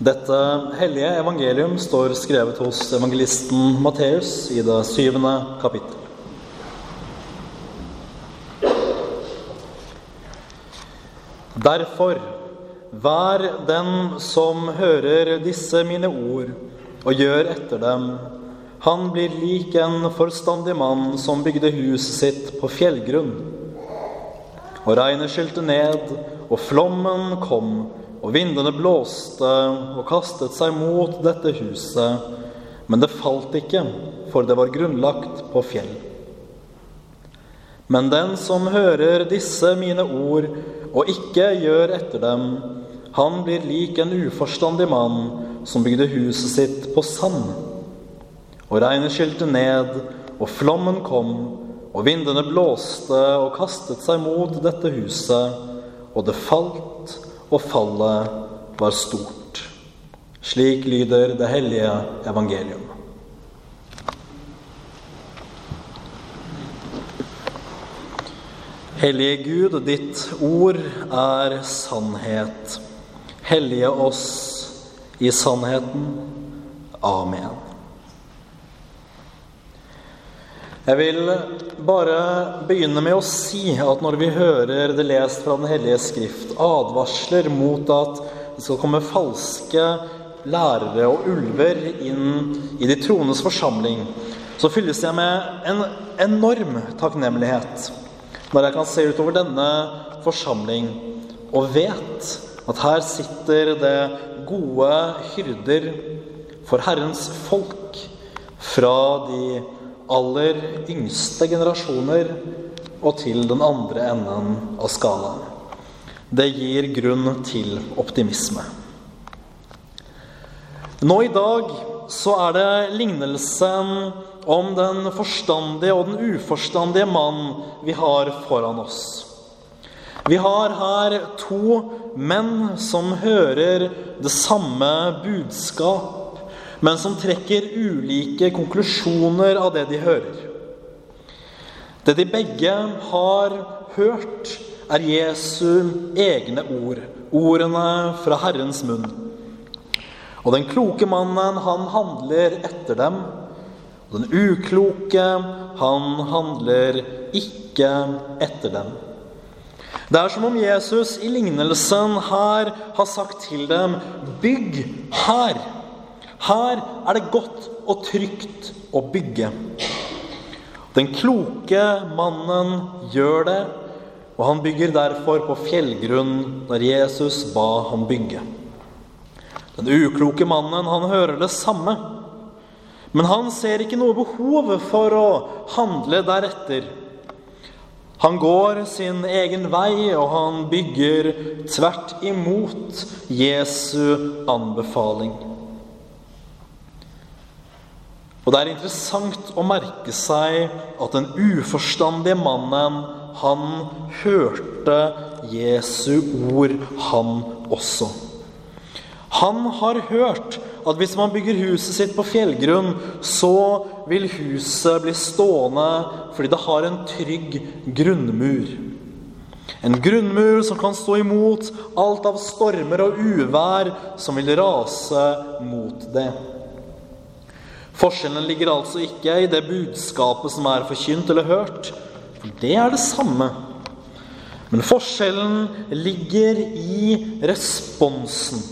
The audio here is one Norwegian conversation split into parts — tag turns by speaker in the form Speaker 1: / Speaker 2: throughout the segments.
Speaker 1: Dette hellige evangelium står skrevet hos evangelisten Matteus i det syvende kapittel. Derfor, vær den som hører disse mine ord og gjør etter dem. Han blir lik en forstandig mann som bygde huset sitt på fjellgrunn. Og regnet skylte ned, og flommen kom, og vindene blåste og kastet seg mot dette huset. Men det falt ikke, for det var grunnlagt på fjell. Men den som hører disse mine ord og ikke gjør etter dem, han blir lik en uforstandig mann som bygde huset sitt på sand. Og regnet skylte ned, og flommen kom, og vindene blåste og kastet seg mot dette huset, og det falt, og fallet var stort. Slik lyder det hellige evangelium. Hellige Gud, ditt ord er sannhet. Hellige oss i sannheten. Amen. Jeg vil bare begynne med å si at når vi hører det lest fra Den hellige skrift, advarsler mot at det skal komme falske lærere og ulver inn i de troendes forsamling, så fylles jeg med en enorm takknemlighet når jeg kan se utover denne forsamling og vet at her sitter det gode hyrder for Herrens folk fra de aller yngste generasjoner og til den andre enden av skalaen. Det gir grunn til optimisme. Nå i dag så er det lignelsen om den forstandige og den uforstandige mann vi har foran oss. Vi har her to menn som hører det samme budskap, men som trekker ulike konklusjoner av det de hører. Det de begge har hørt, er Jesu egne ord, ordene fra Herrens munn. Og den kloke mannen, han handler etter dem. Og den ukloke, han handler ikke etter dem. Det er som om Jesus i lignelsen her har sagt til dem Bygg her. Her er det godt og trygt å bygge. Den kloke mannen gjør det, og han bygger derfor på fjellgrunn når Jesus ba ham bygge. Den ukloke mannen, han hører det samme. Men han ser ikke noe behov for å handle deretter. Han går sin egen vei, og han bygger tvert imot Jesu anbefaling. Og Det er interessant å merke seg at den uforstandige mannen, han hørte Jesu ord, han også. Han har hørt at hvis man bygger huset sitt på fjellgrunn, så vil huset bli stående fordi det har en trygg grunnmur. En grunnmur som kan stå imot alt av stormer og uvær som vil rase mot det. Forskjellen ligger altså ikke i det budskapet som er forkynt eller hørt, for det er det samme. Men forskjellen ligger i responsen.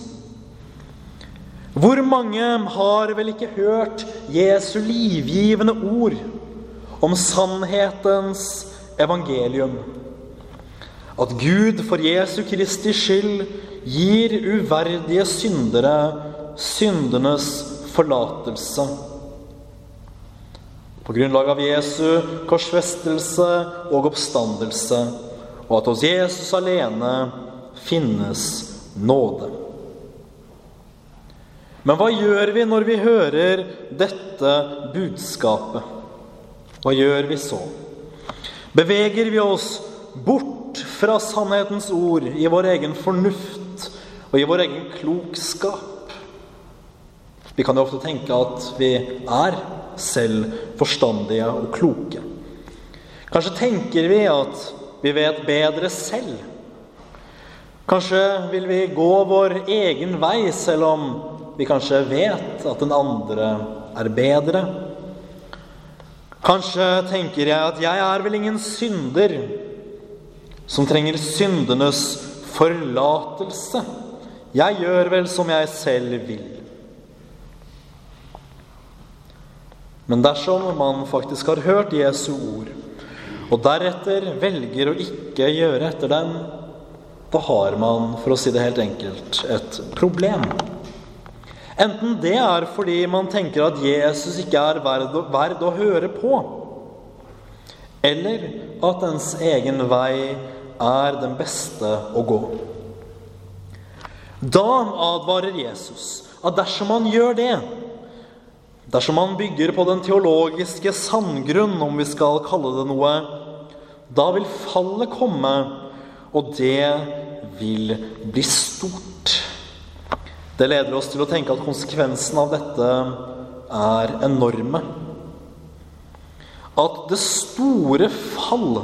Speaker 1: Hvor mange har vel ikke hørt Jesu livgivende ord om sannhetens evangelium? At Gud for Jesu Kristi skyld gir uverdige syndere syndenes forlatelse. På grunnlag av Jesu korsfestelse og oppstandelse, og at hos Jesus alene finnes nåde. Men hva gjør vi når vi hører dette budskapet? Hva gjør vi så? Beveger vi oss bort fra sannhetens ord i vår egen fornuft og i vår egen klokskap? Vi kan jo ofte tenke at vi er selv forstandige og kloke. Kanskje tenker vi at vi vet bedre selv. Kanskje vil vi gå vår egen vei, selv om vi kanskje vet at den andre er bedre. Kanskje tenker jeg at jeg er vel ingen synder som trenger syndenes forlatelse. Jeg gjør vel som jeg selv vil. Men dersom man faktisk har hørt Jesu ord, og deretter velger å ikke gjøre etter den, da har man, for å si det helt enkelt, et problem. Enten det er fordi man tenker at Jesus ikke er verd å, verd å høre på, eller at ens egen vei er den beste å gå. Da advarer Jesus at dersom man gjør det, dersom man bygger på den teologiske sandgrunn, om vi skal kalle det noe, da vil fallet komme, og det vil bli stort. Det leder oss til å tenke at konsekvensen av dette er enorme. At det store fall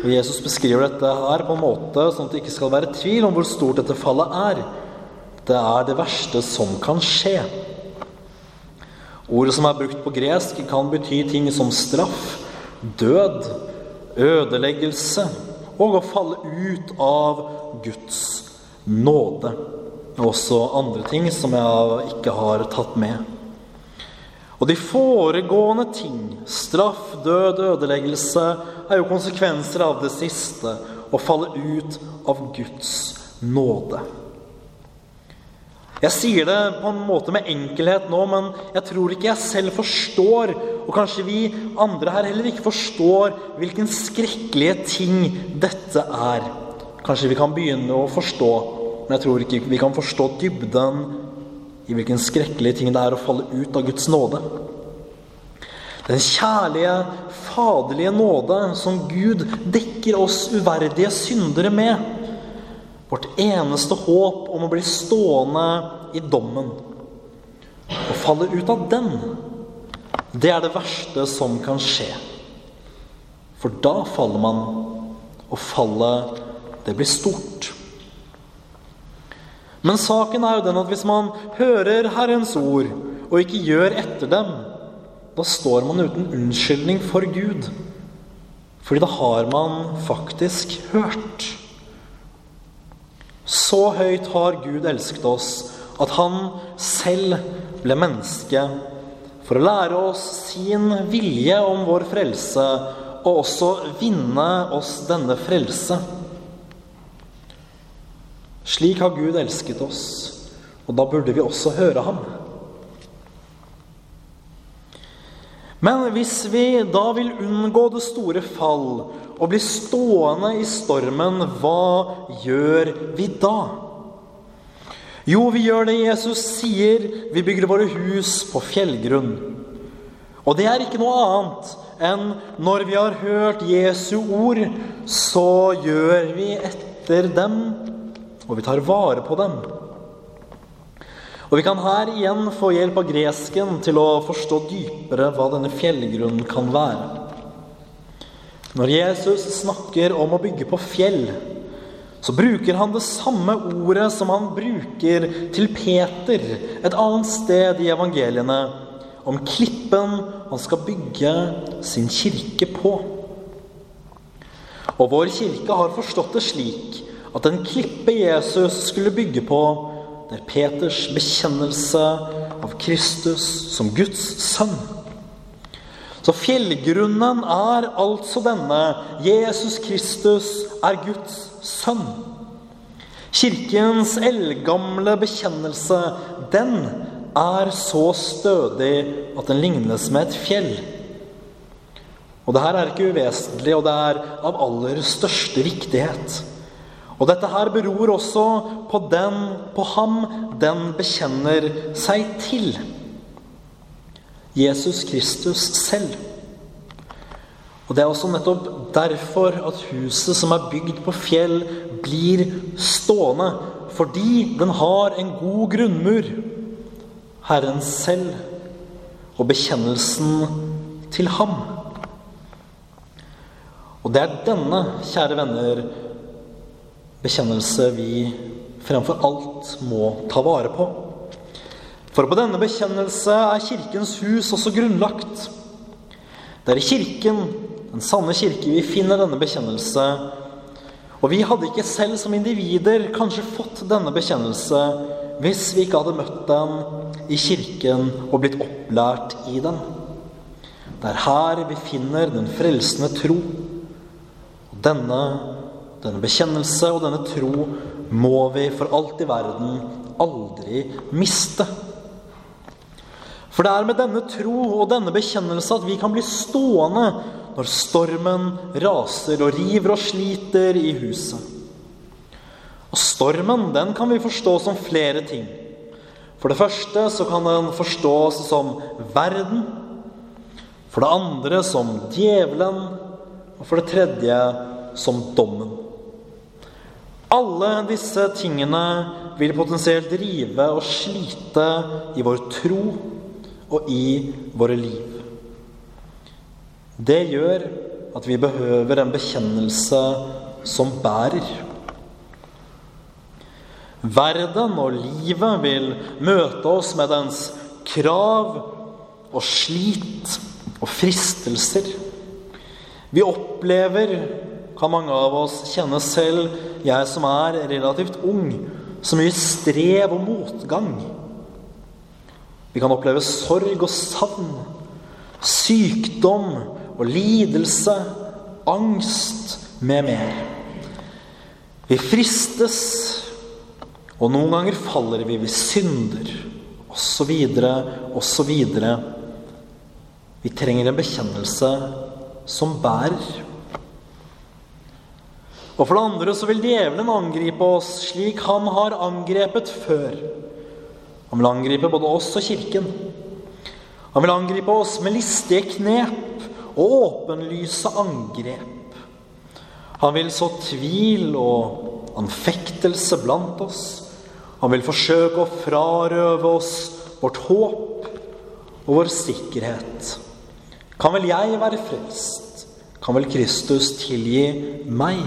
Speaker 1: og Jesus beskriver dette her på en måte sånn at det ikke skal være tvil om hvor stort dette fallet er. Det er det verste som kan skje. Ordet som er brukt på gresk, kan bety ting som straff, død, ødeleggelse og å falle ut av Guds nåde. Og også andre ting som jeg ikke har tatt med. Og de foregående ting, straff, død, ødeleggelse, er jo konsekvenser av det siste å falle ut av Guds nåde. Jeg sier det på en måte med enkelhet nå, men jeg tror ikke jeg selv forstår, og kanskje vi andre her heller ikke forstår, hvilken skrekkelige ting dette er. Kanskje vi kan begynne å forstå men jeg tror ikke vi kan forstå dybden i hvilken skrekkelige ting det er å falle ut av Guds nåde. Den kjærlige, faderlige nåde som Gud dekker oss uverdige syndere med. Vårt eneste håp om å bli stående i dommen. Å falle ut av den, det er det verste som kan skje. For da faller man, og fallet, det blir stort. Men saken er jo den at hvis man hører Herrens ord og ikke gjør etter dem, da står man uten unnskyldning for Gud. Fordi da har man faktisk hørt. Så høyt har Gud elsket oss at han selv ble menneske for å lære oss sin vilje om vår frelse og også vinne oss denne frelse. Slik har Gud elsket oss, og da burde vi også høre ham. Men hvis vi da vil unngå det store fall og bli stående i stormen, hva gjør vi da? Jo, vi gjør det Jesus sier. Vi bygger våre hus på fjellgrunn. Og det er ikke noe annet enn når vi har hørt Jesu ord, så gjør vi etter dem og vi tar vare på dem. Og Vi kan her igjen få hjelp av gresken til å forstå dypere hva denne fjellgrunnen kan være. Når Jesus snakker om å bygge på fjell, så bruker han det samme ordet som han bruker til Peter et annet sted i evangeliene, om klippen han skal bygge sin kirke på. Og vår kirke har forstått det slik at den klippe Jesus skulle bygge på, det er Peters bekjennelse av Kristus som Guds sønn. Så fjellgrunnen er altså denne. Jesus Kristus er Guds sønn. Kirkens eldgamle bekjennelse, den er så stødig at den lignes med et fjell. Og det her er ikke uvesentlig, og det er av aller største viktighet. Og dette her beror også på den, på ham den bekjenner seg til. Jesus Kristus selv. Og Det er også nettopp derfor at huset som er bygd på fjell, blir stående. Fordi den har en god grunnmur. Herren selv og bekjennelsen til ham. Og det er denne, kjære venner, bekjennelse vi fremfor alt må ta vare på. For på denne bekjennelse er Kirkens hus også grunnlagt. Det er i Kirken, den sanne kirke, vi finner denne bekjennelse. Og vi hadde ikke selv som individer kanskje fått denne bekjennelse hvis vi ikke hadde møtt den i kirken og blitt opplært i den. Det er her vi finner den frelsende tro. Og denne, denne bekjennelse og denne tro må vi for alt i verden aldri miste. For det er med denne tro og denne bekjennelse at vi kan bli stående når stormen raser og river og sliter i huset. Og stormen den kan vi forstå som flere ting. For det første så kan den forstås som verden. For det andre som djevelen. Og for det tredje som dommen. Alle disse tingene vil potensielt rive og slite i vår tro og i våre liv. Det gjør at vi behøver en bekjennelse som bærer. Verden og livet vil møte oss med dens krav og slit og fristelser. Vi opplever, kan mange av oss kjenne selv, jeg som er relativt ung, så mye strev og motgang. Vi kan oppleve sorg og savn, sykdom og lidelse, angst med mer. Vi fristes, og noen ganger faller vi vi synder, osv., osv. Vi trenger en bekjennelse som bærer. Og for det andre så vil djevelen angripe oss slik han har angrepet før. Han vil angripe både oss og Kirken. Han vil angripe oss med listige knep og åpenlyse angrep. Han vil så tvil og anfektelse blant oss. Han vil forsøke å frarøve oss vårt håp og vår sikkerhet. Kan vel jeg være frelst? Kan vel Kristus tilgi meg?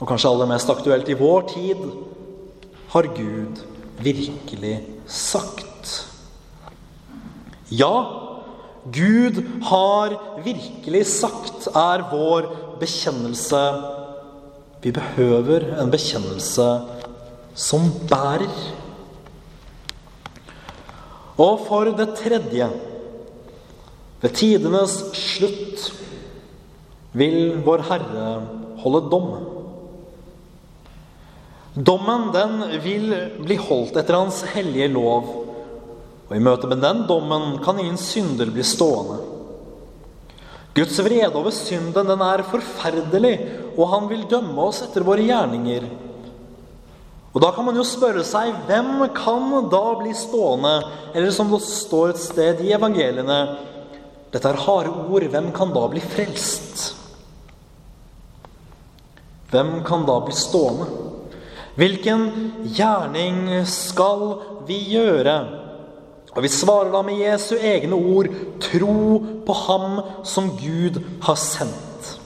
Speaker 1: Og kanskje aller mest aktuelt i vår tid har Gud virkelig sagt? Ja, Gud har virkelig sagt, er vår bekjennelse. Vi behøver en bekjennelse som bærer. Og for det tredje ved tidenes slutt vil Vår Herre holde dom. Dommen den vil bli holdt etter Hans hellige lov. Og i møte med den dommen kan ingen synder bli stående. Guds vrede over synden den er forferdelig, og han vil dømme oss etter våre gjerninger. Og Da kan man jo spørre seg hvem kan da bli stående? Eller som det står et sted i evangeliene Dette er harde ord. Hvem kan da bli frelst? Hvem kan da bli stående? Hvilken gjerning skal vi gjøre? Og vi svarer da med Jesu egne ord tro på Ham som Gud har sendt.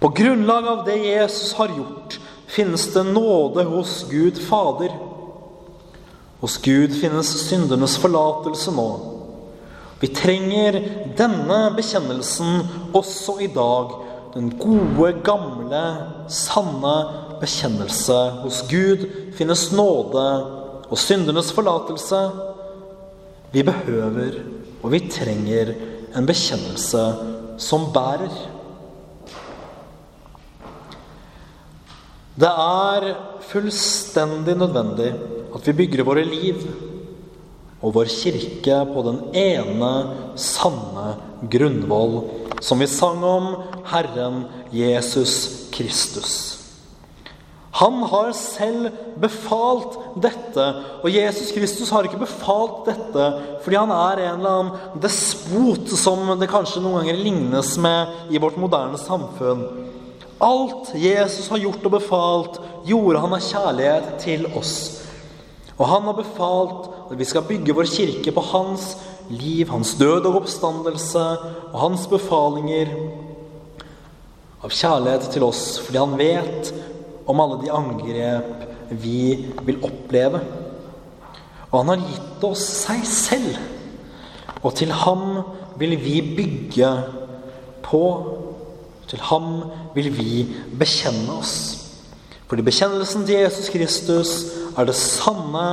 Speaker 1: På grunnlag av det Jesus har gjort, finnes det nåde hos Gud Fader. Hos Gud finnes syndernes forlatelse nå. Vi trenger denne bekjennelsen også i dag. Den gode, gamle, sanne bekjennelse. Hos Gud finnes nåde og syndernes forlatelse. Vi behøver og vi trenger en bekjennelse som bærer. Det er fullstendig nødvendig at vi bygger våre liv og vår kirke på den ene sanne grunnvoll som vi sang om Herren Jesus Kristus. Han har selv befalt dette. Og Jesus Kristus har ikke befalt dette fordi han er en eller annen despot som det kanskje noen ganger lignes med i vårt moderne samfunn. Alt Jesus har gjort og befalt, gjorde han av kjærlighet til oss. Og han har befalt at vi skal bygge vår kirke på hans liv, hans død og oppstandelse og hans befalinger av kjærlighet til oss, fordi han vet om alle de angrep vi vil oppleve. Og han har gitt oss seg selv. Og til ham vil vi bygge på. Til ham vil vi bekjenne oss. Fordi bekjennelsen til Jesus Kristus er det sanne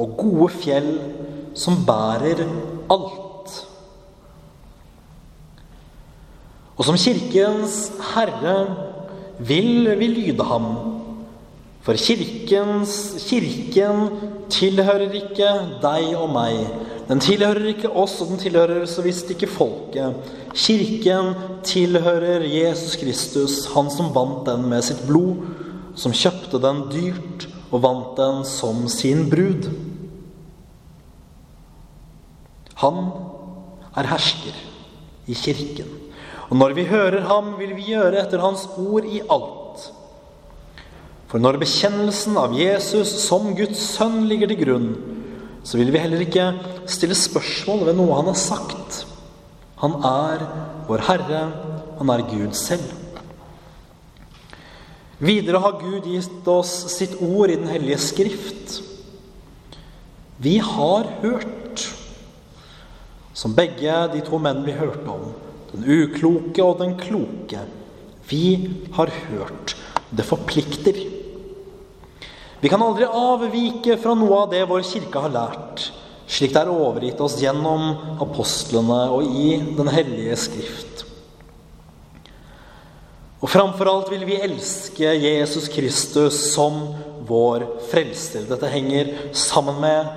Speaker 1: og gode fjell som bærer alt. Og som Kirkens herre vil vi lyde ham for kirkens, kirken tilhører ikke deg og meg. Den tilhører ikke oss, og den tilhører så visst ikke folket. Kirken tilhører Jesus Kristus, han som vant den med sitt blod, som kjøpte den dyrt og vant den som sin brud. Han er hersker i kirken. Og når vi hører ham, vil vi gjøre etter hans ord i alt. For når bekjennelsen av Jesus som Guds sønn ligger til grunn, så vil vi heller ikke stille spørsmål ved noe han har sagt. Han er vår Herre, han er Gud selv. Videre har Gud gitt oss sitt ord i Den hellige skrift. Vi har hørt, som begge de to menn vi hørte om, den ukloke og den kloke. Vi har hørt. Det forplikter. Vi kan aldri avvike fra noe av det vår kirke har lært, slik det er overgitt oss gjennom apostlene og i Den hellige skrift. Og framfor alt vil vi elske Jesus Kristus som vår frelser. Dette henger sammen med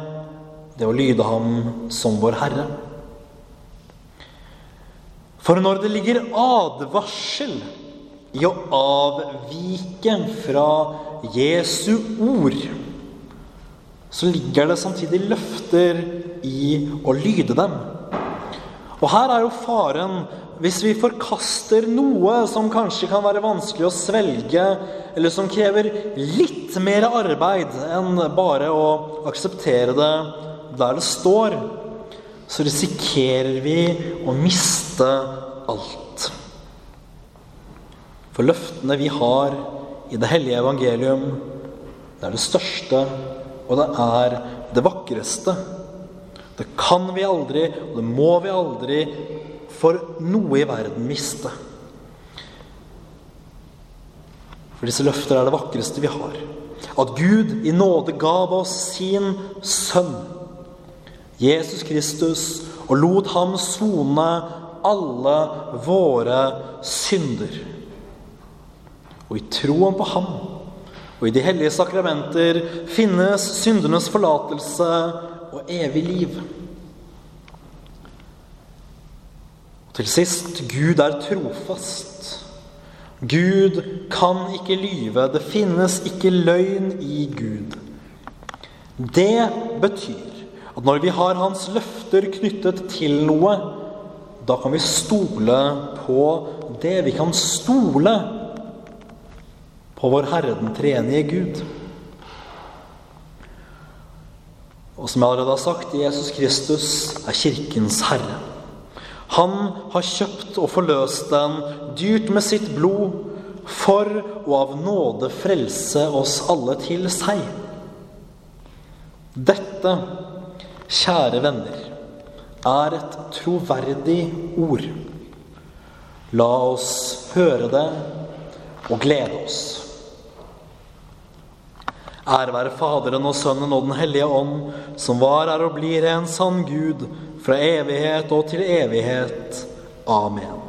Speaker 1: det å lyde ham som vår Herre. For når det ligger advarsel i å avvike fra Jesu ord, så ligger det samtidig løfter i å lyde dem. Og her er jo faren hvis vi forkaster noe som kanskje kan være vanskelig å svelge, eller som krever litt mer arbeid enn bare å akseptere det der det står, så risikerer vi å miste alt. For løftene vi har i det hellige evangelium. Det er det største, og det er det vakreste. Det kan vi aldri, og det må vi aldri for noe i verden miste. For disse løfter er det vakreste vi har. At Gud i nåde gav oss sin sønn, Jesus Kristus, og lot ham sone alle våre synder. Og i troen på ham og i de hellige sakramenter finnes syndenes forlatelse og evig liv. Til sist Gud er trofast. Gud kan ikke lyve. Det finnes ikke løgn i Gud. Det betyr at når vi har hans løfter knyttet til noe, da kan vi stole på det. Vi kan stole på vår Herre den treenige Gud. Og som jeg allerede har sagt, Jesus Kristus er kirkens herre. Han har kjøpt og forløst den dyrt med sitt blod for å av nåde frelse oss alle til seg. Dette, kjære venner, er et troverdig ord. La oss høre det og glede oss. Ære være Faderen og Sønnen og Den hellige ånd, som var, er og blir en sann Gud, fra evighet og til evighet. Amen.